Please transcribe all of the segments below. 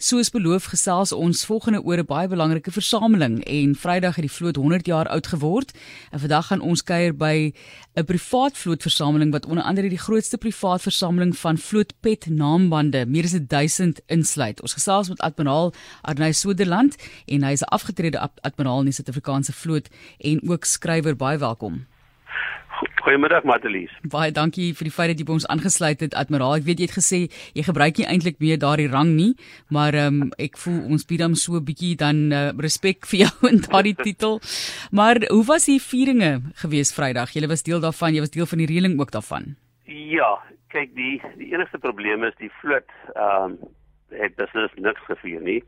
Soos beloof gesels ons volgende oor 'n baie belangrike versameling en Vrydag het die vloot 100 jaar oud geword. En vandag gaan ons kuier by 'n privaat vlootversameling wat onder andere die grootste privaat versameling van vlootpet naambande, meer as 1000 insluit. Ons gesels met Admiraal Arnay Soderland en hy is 'n afgetrede admiraal in die Suid-Afrikaanse vloot en ook skrywer. Baie welkom. Goeiemiddag Matelies. Baie dankie vir die feit dat jy by ons aangesluit het, Admiraal. Ek weet jy het gesê jy gebruik nie eintlik meer daardie rang nie, maar ehm um, ek voel ons bied hom so 'n bietjie dan uh, respek vir jou in daardie titel. Maar hoe was die vieringe gewees Vrydag? Jy was deel daarvan, jy was deel van die reëling ook daarvan. Ja, kyk die die enigste probleem is die vloot ehm um, het beslis niks gevier nie.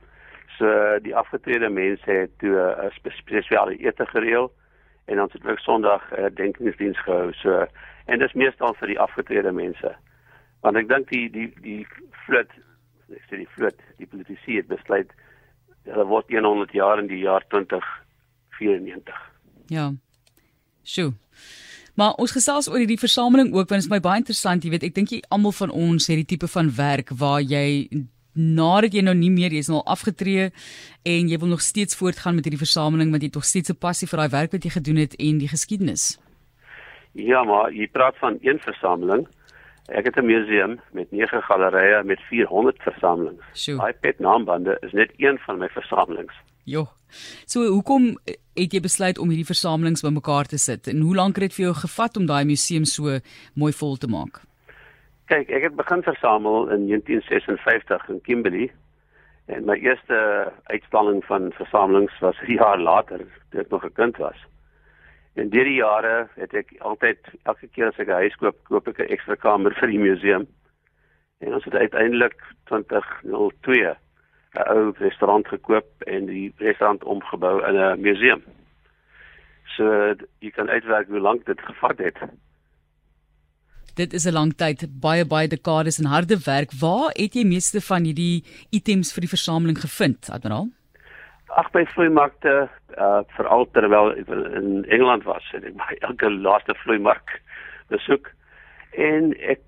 So die afgetrede mense het toe 'n spesiale ete gereël en ons het ook Sondag uh, denkingsdiens gehou. So en dis meestal vir die afgetrede mense. Want ek dink die die die vloot ek sê die vloot, die politisie het besluit hulle word 100 jaar in die jaar 2094. Ja. Sjoe. Maar ons gesels oor hierdie versameling ook want dit is my baie interessant, jy weet, ek dink jy almal van ons het die tipe van werk waar jy nadat jy nou nie meer jy's nou afgetree en jy wil nog steeds voortgaan met hierdie versameling want jy tog steeds 'n passie vir daai werk wat jy gedoen het en die geskiedenis. Ja, maar jy praat van een versameling. Ek het 'n museum met 9 gallerye met 400 versamelings. My pet naambande is net een van my versamelings. Jo. So hoekom het jy besluit om hierdie versamelings bymekaar te sit en hoe lank het dit vir jou gevat om daai museum so mooi vol te maak? Kyk, ek het begin versamel in 1956 in Kimberley. En my eerste uitstalling van versamelings was 'n jaar later, toe ek nog 'n kind was. En deur die jare het ek altyd elke keer as ek 'n huis koop, koop ek 'n ekstra kamer vir die museum. En ons het uiteindelik 2002 'n ou restaurant gekoop en die restaurant omgebou in 'n museum. So jy kan uitwerk hoe lank dit gevat het. Dit is 'n lang tyd, baie baie dekades en harde werk. Waar het jy meeste van hierdie items vir die versameling gevind, Admiraal? Ag by vloeimarkte, uh veral terwyl in Engeland was, het ek by elke laaste vloeimark besoek en ek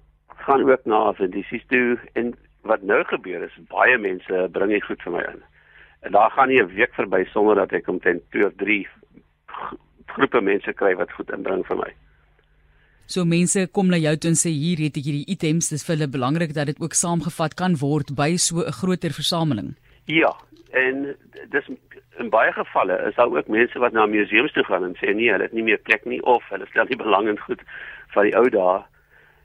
gaan ook na vendisies toe en wat nou gebeur is baie mense bring dit goed vir my in. En daar gaan nie 'n week verby sonder dat ek omtrent 2 of 3 groepe mense kry wat goed inbring vir my. So mense kom na jou toe en sê hier het ek hierdie items, dis vir hulle belangrik dat dit ook saamgevat kan word by so 'n groter versameling. Ja, en dis in baie gevalle is daar ook mense wat na museums toe gaan en sê nee, hulle het nie meer plek nie of hulle stel nie belang in goed van die ou dae.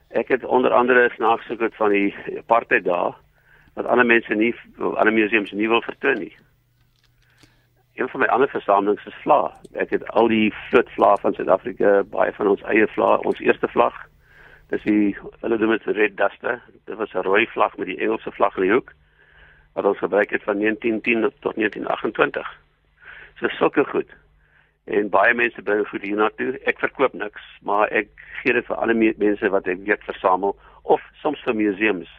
Ek het onder andere snaaks gekyk van die apartheid dae wat ander mense nie ander museums nie wil vertoon nie een van my ander versamelings is vla. Ek het al die vlotvla van Suid-Afrika, baie van ons eie vla, ons eerste vlag. Dis die hulle noem dit Red Duster. Dit was 'n rooi vlag met die Engelse vlag in die hoek wat ons gebruik het van 1910 tot 1928. So sulke goed. En baie mense bring goed hiernatoe. Ek verkoop niks, maar ek gee dit vir alle mense wat ek weet versamel of soms vir museums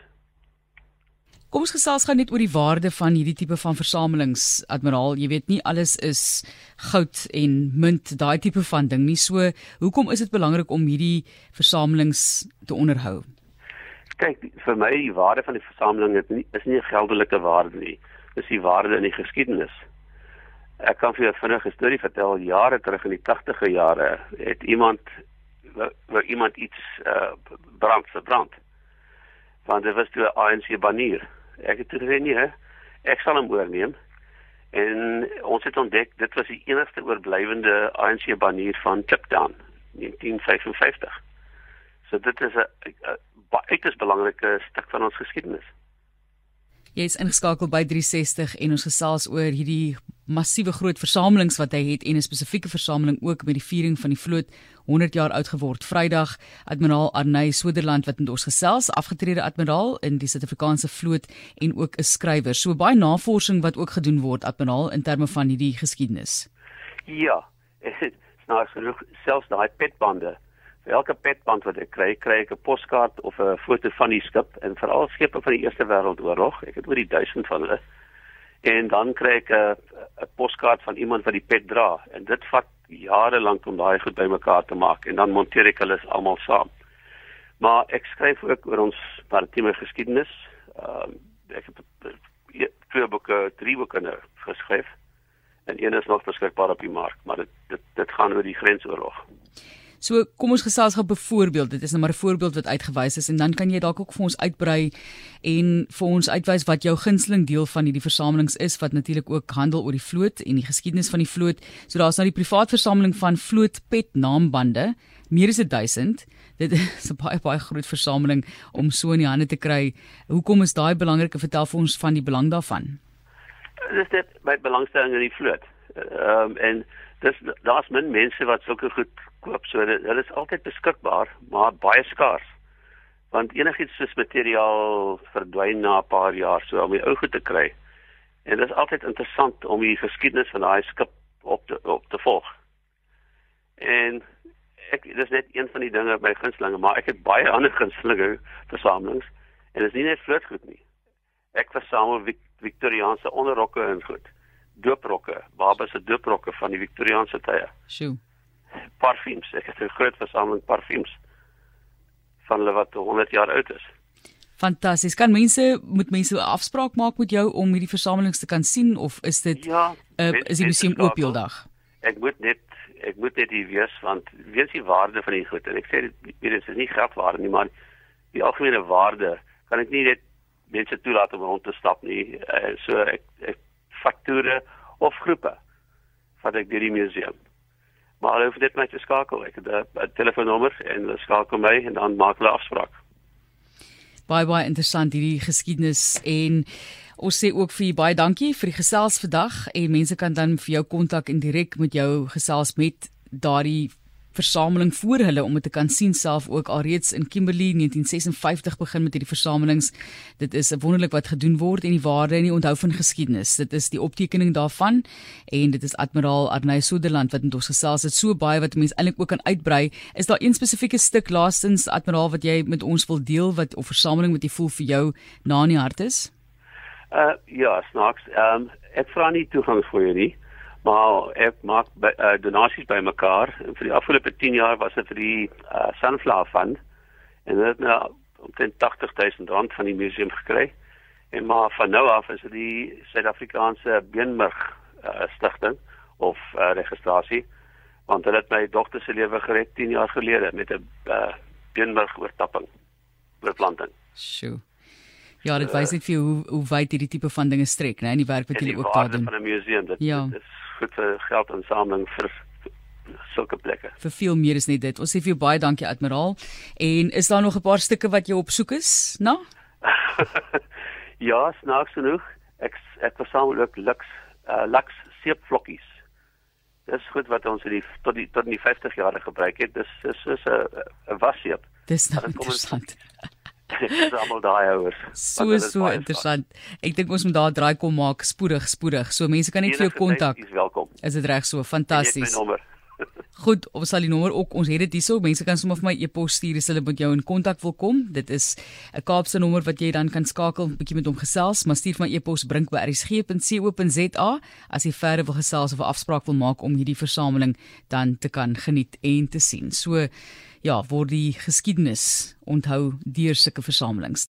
Kom ons gesels gou net oor die waarde van hierdie tipe van versamelings, admiraal. Jy weet nie alles is goud en munt, daai tipe van ding nie. So, hoekom is dit belangrik om hierdie versamelings te onderhou? Kyk, vir my die waarde van die versameling is nie is nie 'n geldelike waarde nie. Dis die waarde in die geskiedenis. Ek kan vir jou vinnig 'n storie vertel. Jare terug in die 80e jare het iemand wou iemand iets uh, brand verbrand. Want dit was toe 'n ANC banier ek het gesê nee, ek sal hom oorneem. En ons het ontdek dit was die enigste oorblywende ANC banier van Kliptown 1955. So dit is 'n uiters belangrike stuk van ons geskiedenis. Jy is ingeskakel by 360 en ons gesels oor hierdie massiewe groot versamelings wat hy het en 'n spesifieke versameling ook met die viering van die vloot 100 jaar oud geword. Vrydag Admiraal Arney Soderland wat met ons gesels afgetrede admiraal in die Suid-Afrikaanse vloot en ook 'n skrywer. So baie navorsing wat ook gedoen word admiraal in terme van hierdie geskiedenis. Ja snaaks genoeg selfs daai petbande elke petband wat ek kry kry ek 'n poskaart of 'n foto van die skip en veral skepe van die Eerste Wêreldoorlog ek het oor die 1000 van hulle en dan kry ek 'n 'n poskaart van iemand wat die pet dra en dit vat jare lank om daai goed bymekaar te maak en dan monteer ek hulle almal saam. Maar ek skryf ook oor ons maritieme geskiedenis. Ehm uh, ek het boeke, drie boeke nou geskryf. En een is nog beskikbaar op die mark, maar dit dit dit gaan oor die grensoorlog. So kom ons gesels gou byvoorbeeld, dit is nou maar 'n voorbeeld wat uitgewys is en dan kan jy dalk ook vir ons uitbrei en vir ons uitwys wat jou gunsteling deel van hierdie versamelings is wat natuurlik ook handel oor die vloot en die geskiedenis van die vloot. So daar's nou die privaat versameling van vloot pet naambande, meer as 1000. Dit is 'n baie baie groot versameling om so in die hande te kry. Hoekom is daai belangrik? Vertel vir ons van die belang daarvan. Dis dit by belangstelling in die vloot. Ehm um, en dis daar's min mense wat sulke goed koop. So dit is altyd beskikbaar, maar baie skaars. Want enigiets soos materiaal verdwyn na 'n paar jaar, so om die ou goed te kry. En dit is altyd interessant om die geskiedenis van daai skip op te op te volg. En ek dis net een van die dinge by gunstlinge, maar ek het baie ander gunstlinge versamelings en dit is nie net vlootgoed nie. Ek versamel Victoriaanse onderrokke en goed dooprokke, babas se dooprokke van die Victoriaanse tye. Sjoe. Parfums, ek het 'n groot versameling parfums van hulle wat 100 jaar oud is. Fantasties. Kan mense moet mense 'n afspraak maak met jou om hierdie versamelings te kan sien of is dit Ja, uh, is die museum oop heeldag? Ek moet net ek moet net hier wees want weens die waarde van die goed en ek sê dit dit is nie geldwaarde nie, maar die algemene waarde kan ek nie net mense toelaat om rond te stap nie. Uh, so ek ek faktore of groepe wat ek deur die museum. Maar hulle hoef net my te skakel. Ek het 'n telefoonnommer en hulle skakel my en dan maak hulle afspraak. Baie baie interessant hierdie geskiedenis en ons sê ook vir baie dankie vir die gesels vandag en mense kan dan vir jou kontak en direk met jou gesels met daardie versameling voor hulle om dit te kan sien self ook alreeds in Kimberley 1956 begin met hierdie versamelings. Dit is wonderlik wat gedoen word en die waarde en die onthou van geskiedenis. Dit is die optekening daarvan en dit is admiraal Arnay Suderland wat met ons gesels het so baie wat mense eintlik ook kan uitbrei. Is daar een spesifieke stuk laastens admiraal wat jy met ons wil deel wat of versameling wat jy voel vir jou na in die hart is? Uh ja, snaaks. Ehm um, ek vra nie toegang vir jou nie maar ek maak by, uh, donasies bymekaar en vir die afgelope 10 jaar was dit vir die uh, Sunflower Fund en dit nou omtrent 80000 rand van die museum gekry en maar van nou af is dit die Suid-Afrikaanse Beenmurg uh, stigting of uh, registrasie want hulle het my dogter se lewe gered 10 jaar gelede met 'n uh, beenmurg oortapping oorplanting. Sjoe. Ja, dit wys net vir hoe hoe wyd hierdie tipe van dinge strek, né, in die werk wat jy ook daar doen. van 'n museum, dit, ja. dit is goed vir geldinsameling vir sulke plekke. Vir veel meer is net dit. Ons sê vir jou baie dankie Admiraal. En is daar nog 'n paar stukke wat jy op soek is? Na? ja, snaaks genoeg. Ek ek versamel ook laks uh, laks seepvlokkies. Dis goed wat ons in die tot die tot in die 50 jaar gebruik het. Dis is soos 'n 'n wasseep. Dis nou interessant. Dis almal daai ouers. So so interessant. Ek dink ons moet daar draai kom maak spoedig spoedig. So mense kan net vir jou kontak. Is welkom. Is dit reg so? Fantasties. Goed, ons sal die nommer ook ons het dit hierso. Mense kan sommer vir my e-pos stuur as hulle met jou in kontak wil kom. Dit is 'n Kaapse nommer wat jy dan kan skakel, 'n bietjie met hom gesels, maar stuur vir my e-pos brink by rsg.co.za as jy verder wil gesels of 'n afspraak wil maak om hierdie versameling dan te kan geniet en te sien. So ja, word die geskiedenis onthou deur sulke versamelings.